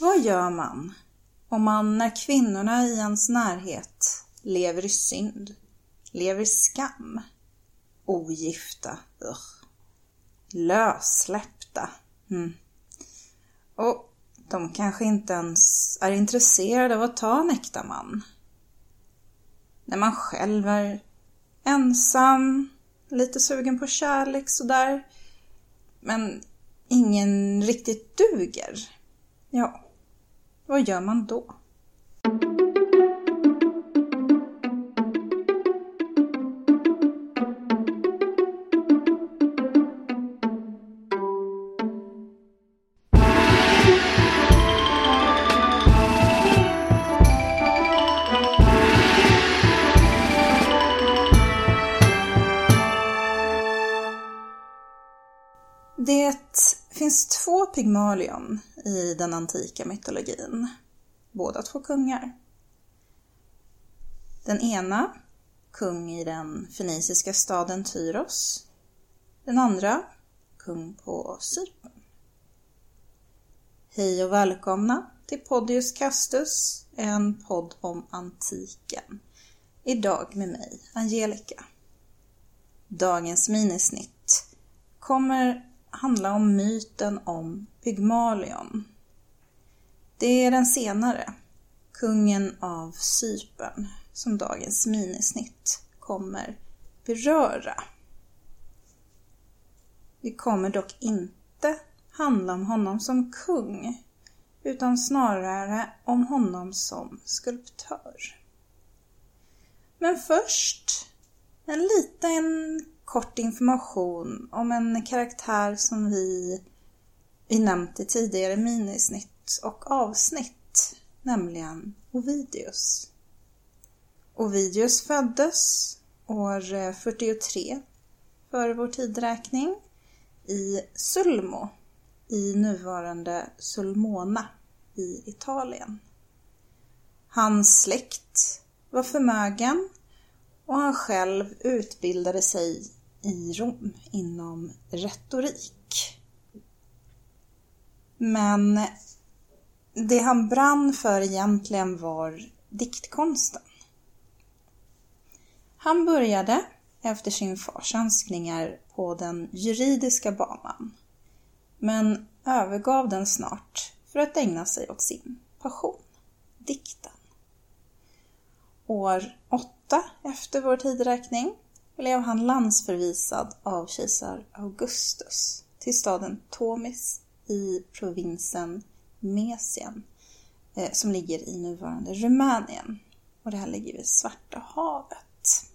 Vad gör man om man när kvinnorna i ens närhet lever i synd, lever i skam, ogifta, ugh. lössläppta, mm. och de kanske inte ens är intresserade av att ta en äkta man. När man själv är ensam, lite sugen på kärlek sådär, men ingen riktigt duger. Ja, vad gör man då? Pygmalion i den antika mytologin. Båda två kungar. Den ena, kung i den feniciska staden Tyros. Den andra, kung på Cypern. Hej och välkomna till Podius Castus, en podd om antiken. Idag med mig, Angelica. Dagens minisnitt kommer handla om myten om Pygmalion. Det är den senare, kungen av Cypern, som dagens minisnitt kommer beröra. Det kommer dock inte handla om honom som kung, utan snarare om honom som skulptör. Men först en liten kort information om en karaktär som vi, vi nämnt i tidigare minisnitt och avsnitt, nämligen Ovidius. Ovidius föddes år 43 före vår tidräkning i Sulmo i nuvarande Sulmona i Italien. Hans släkt var förmögen och han själv utbildade sig i Rom inom retorik. Men det han brann för egentligen var diktkonsten. Han började efter sin fars önskningar på den juridiska banan, men övergav den snart för att ägna sig åt sin passion, dikten. År 8 efter vår tidräkning blev han landsförvisad av kejsar Augustus till staden Tomis i provinsen Mesien eh, som ligger i nuvarande Rumänien. Och det här ligger vid Svarta havet.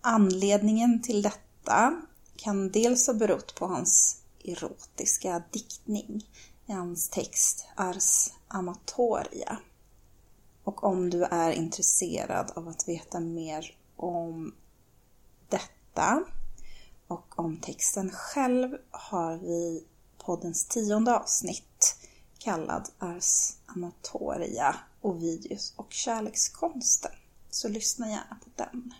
Anledningen till detta kan dels ha berott på hans erotiska diktning i hans text Ars Amatoria. Och om du är intresserad av att veta mer om detta och om texten själv har vi poddens tionde avsnitt kallad Ars Amatoria, Ovidius och kärlekskonsten. Så lyssna gärna på den.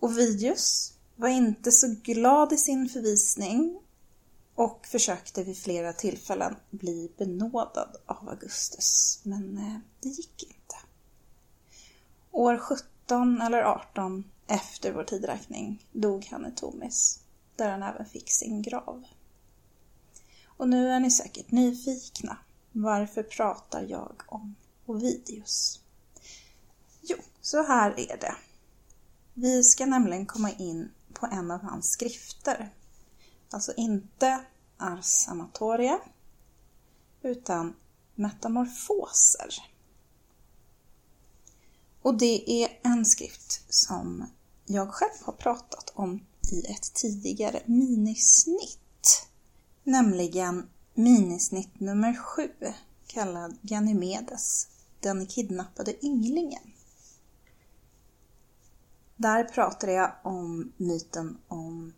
Ovidius var inte så glad i sin förvisning och försökte vid flera tillfällen bli benådad av Augustus, men eh, det gick inte. År 17 eller 18 efter vår tidräkning dog han i Tomis, där han även fick sin grav. Och nu är ni säkert nyfikna. Varför pratar jag om Ovidius? Jo, så här är det. Vi ska nämligen komma in på en av hans skrifter. Alltså inte Ars Amatoria, utan Metamorfoser. Och det är en skrift som jag själv har pratat om i ett tidigare minisnitt. Nämligen minisnitt nummer sju, kallad Ganymedes, den kidnappade ynglingen. Där pratade jag om myten om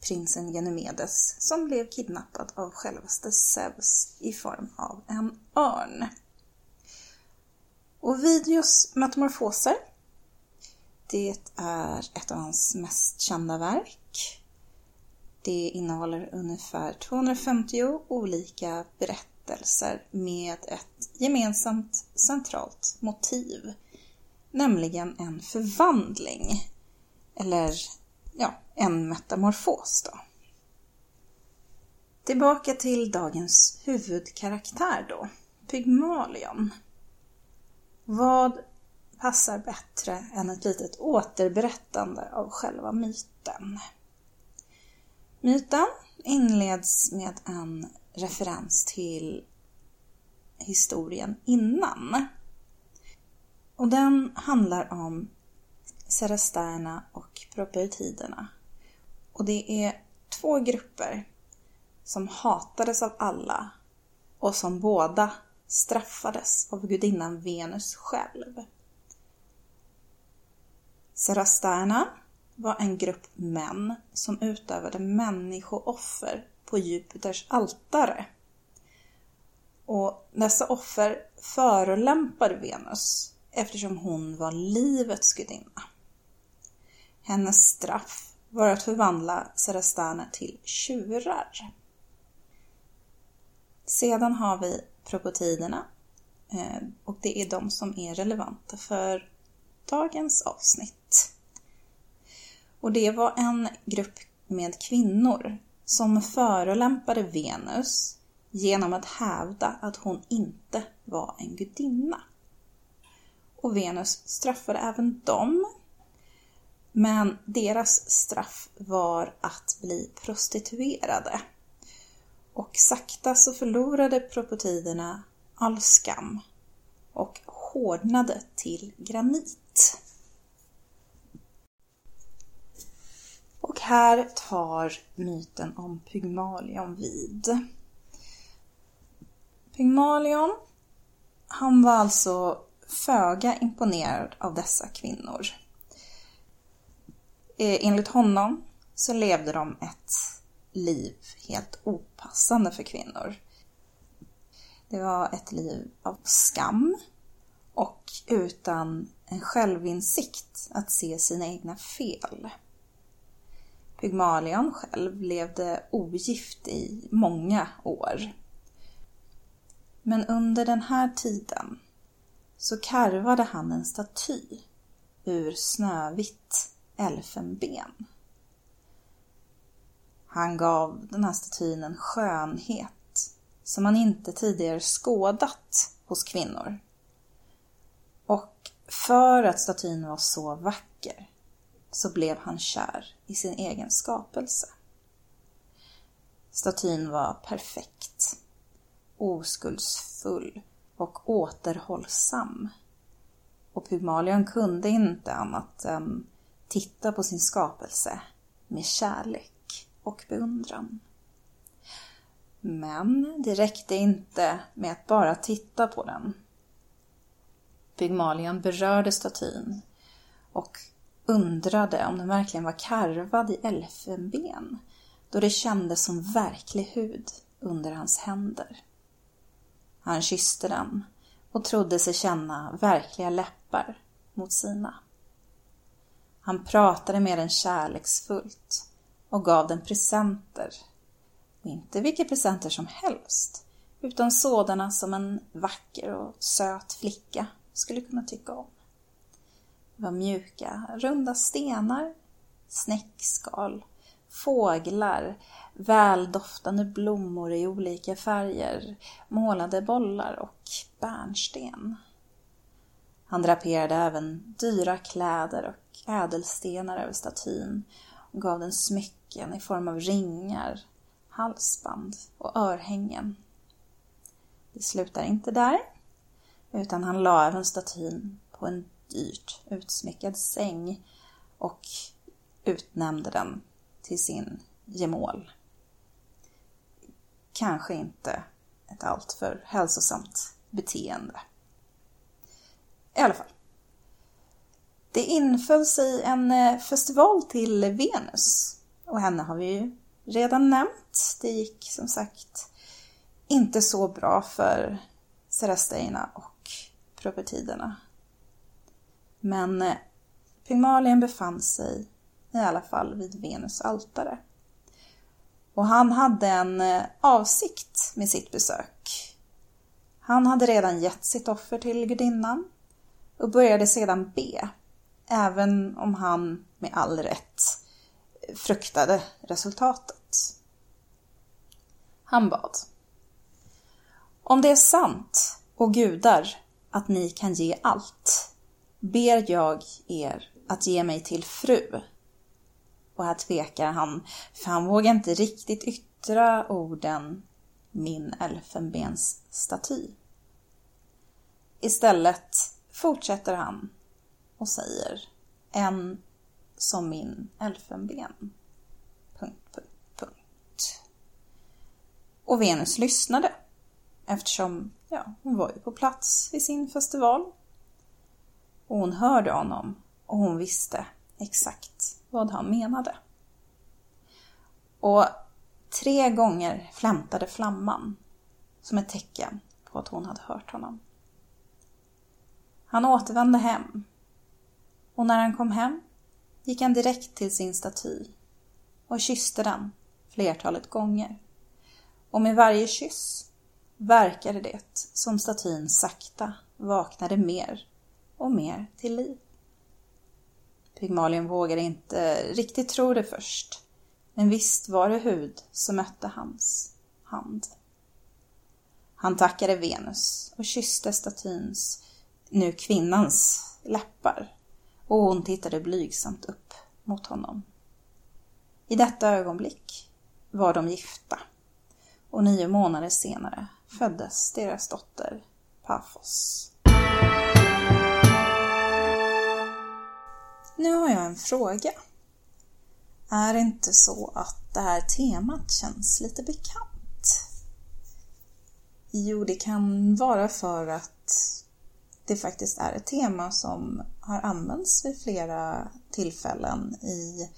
prinsen Ganymedes som blev kidnappad av självaste Zeus i form av en örn. Och Videos metamorfoser det är ett av hans mest kända verk. Det innehåller ungefär 250 olika berättelser med ett gemensamt centralt motiv, nämligen en förvandling, eller ja, en metamorfos då. Tillbaka till dagens huvudkaraktär då, Pygmalion. Vad passar bättre än ett litet återberättande av själva myten? Myten inleds med en referens till historien innan. Och den handlar om Serasterna och Propertiderna. Och det är två grupper som hatades av alla och som båda straffades av gudinnan Venus själv. Serasterna var en grupp män som utövade människooffer på Jupiters altare. Och dessa offer förolämpade Venus eftersom hon var livets gudinna. Hennes straff var att förvandla Serasterna till tjurar. Sedan har vi propotiderna eh, och det är de som är relevanta för dagens avsnitt. Och det var en grupp med kvinnor som förolämpade Venus genom att hävda att hon inte var en gudinna. Och Venus straffade även dem. Men deras straff var att bli prostituerade. Och sakta så förlorade propotiderna all skam och hårdnade till granit. Och här tar myten om Pygmalion vid. Pygmalion, han var alltså föga imponerad av dessa kvinnor. Eh, enligt honom så levde de ett liv helt opassande för kvinnor. Det var ett liv av skam och utan en självinsikt att se sina egna fel. Pygmalion själv levde ogift i många år. Men under den här tiden så karvade han en staty ur snövitt elfenben. Han gav den här statyn en skönhet som man inte tidigare skådat hos kvinnor. Och för att statyn var så vacker så blev han kär i sin egen skapelse. Statyn var perfekt, oskuldsfull och återhållsam. Och Pygmalion kunde inte annat än titta på sin skapelse med kärlek och beundran. Men det räckte inte med att bara titta på den. Pygmalion berörde statyn och undrade om den verkligen var karvad i elfenben då det kändes som verklig hud under hans händer. Han kysste den och trodde sig känna verkliga läppar mot sina. Han pratade med den kärleksfullt och gav den presenter. Och inte vilka presenter som helst, utan sådana som en vacker och söt flicka skulle kunna tycka om. Det var mjuka, runda stenar, snäckskal, fåglar, väldoftande blommor i olika färger, målade bollar och bärnsten. Han draperade även dyra kläder och ädelstenar över statyn och gav den smycken i form av ringar, halsband och örhängen. Det slutar inte där, utan han la även statyn på en dyrt utsmyckad säng och utnämnde den till sin gemål. Kanske inte ett alltför hälsosamt beteende. I alla fall. Det inföll sig en eh, festival till Venus och henne har vi ju redan nämnt. Det gick som sagt inte så bra för Seresteina och propertiderna. Men eh, Pygmalion befann sig i alla fall vid Venus altare. Och han hade en eh, avsikt med sitt besök. Han hade redan gett sitt offer till gudinnan och började sedan be, även om han med all rätt fruktade resultatet. Han bad. Om det är sant, och gudar, att ni kan ge allt, ber jag er att ge mig till fru. Och här tvekar han, för han vågar inte riktigt yttra orden min elfenbensstaty. Istället fortsätter han och säger en som min elfenben. Punkt, punkt, punkt. Och Venus lyssnade eftersom ja, hon var ju på plats vid sin festival. Och hon hörde honom och hon visste exakt vad han menade. Och tre gånger flämtade flamman som ett tecken på att hon hade hört honom. Han återvände hem och när han kom hem gick han direkt till sin staty och kysste den flertalet gånger. Och med varje kyss verkade det som statyn sakta vaknade mer och mer till liv. Pygmalion vågade inte riktigt tro det först, men visst var det hud som mötte hans hand. Han tackade Venus och kysste statyns, nu kvinnans, läppar och hon tittade blygsamt upp mot honom. I detta ögonblick var de gifta och nio månader senare föddes deras dotter Pafos. Nu har jag en fråga. Är det inte så att det här temat känns lite bekant? Jo, det kan vara för att det faktiskt är ett tema som har använts vid flera tillfällen i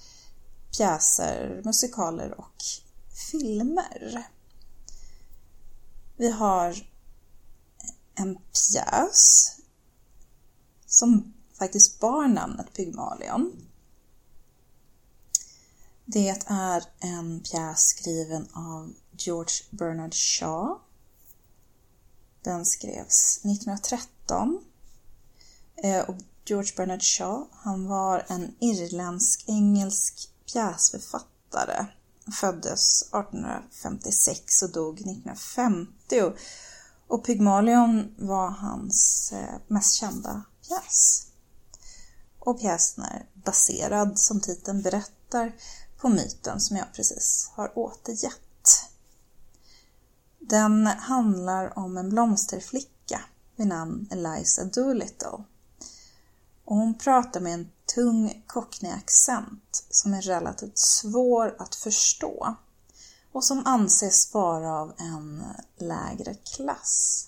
pjäser, musikaler och filmer. Vi har en pjäs som faktiskt bar namnet Pygmalion. Det är en pjäs skriven av George Bernard Shaw. Den skrevs 1913. Eh, och George Bernard Shaw, han var en irländsk-engelsk pjäsförfattare. Föddes 1856 och dog 1950. Och Pygmalion var hans eh, mest kända pjäs. Och pjäsen är baserad, som titeln berättar, på myten som jag precis har återgett. Den handlar om en blomsterflicka vid namn Eliza Doolittle. Och hon pratar med en tung cockney-accent som är relativt svår att förstå och som anses vara av en lägre klass.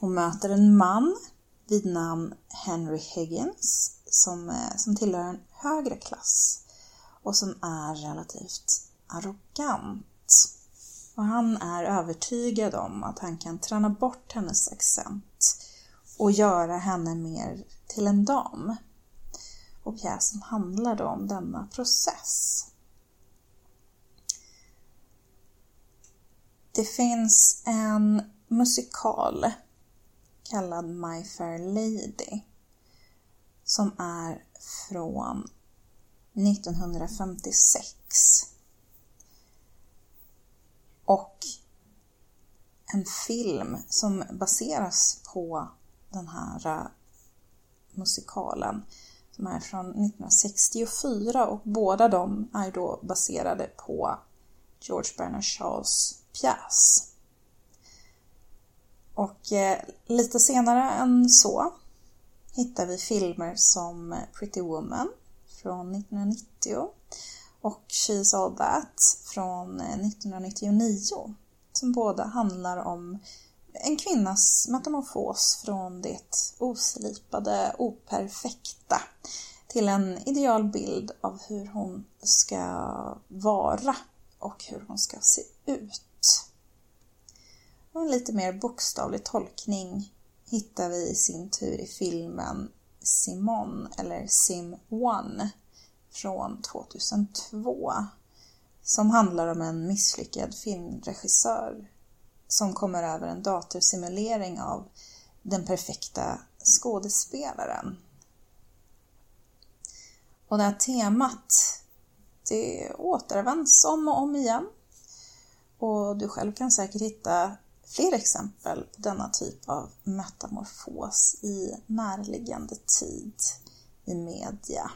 Hon möter en man vid namn Henry Higgins som, eh, som tillhör en högre klass och som är relativt arrogant. Och han är övertygad om att han kan träna bort hennes accent och göra henne mer till en dam. Och pjäsen handlar då om denna process. Det finns en musikal kallad My Fair Lady som är från 1956. Och en film som baseras på den här eh, musikalen som är från 1964 och båda de är då baserade på George Bernard Shaws pjäs. Och eh, lite senare än så hittar vi filmer som Pretty Woman från 1990 och She's All That från eh, 1999 som båda handlar om en kvinnas metamorfos från det oslipade, operfekta till en idealbild av hur hon ska vara och hur hon ska se ut. Och en lite mer bokstavlig tolkning hittar vi i sin tur i filmen Simon eller Sim One från 2002 som handlar om en misslyckad filmregissör som kommer över en datorsimulering av den perfekta skådespelaren. Och det här temat, det återvänds om och om igen. Och du själv kan säkert hitta fler exempel på denna typ av metamorfos i närliggande tid i media.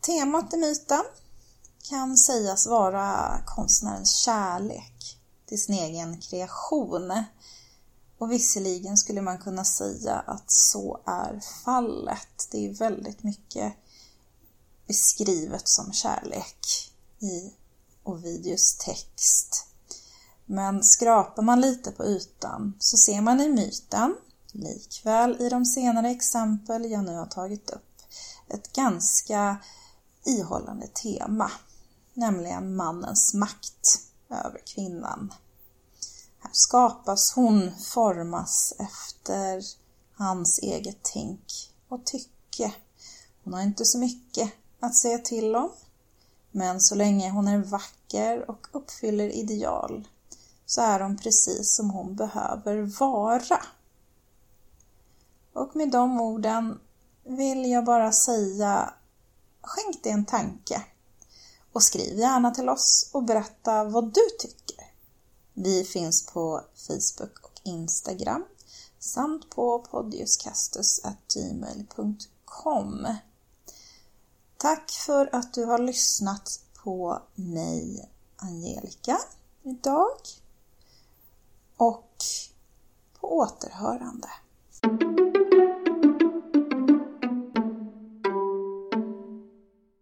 Temat i myten kan sägas vara konstnärens kärlek till sin egen kreation. Och visserligen skulle man kunna säga att så är fallet. Det är väldigt mycket beskrivet som kärlek i Ovidius text. Men skrapar man lite på ytan så ser man i myten, likväl i de senare exempel jag nu har tagit upp, ett ganska ihållande tema, nämligen mannens makt över kvinnan. Här skapas hon, formas efter hans eget tänk och tycke. Hon har inte så mycket att säga till om, men så länge hon är vacker och uppfyller ideal så är hon precis som hon behöver vara. Och med de orden vill jag bara säga skänk dig en tanke och skriv gärna till oss och berätta vad du tycker. Vi finns på Facebook och Instagram samt på podiuscastus.gmail.com Tack för att du har lyssnat på mig, Angelica, idag. Och på återhörande.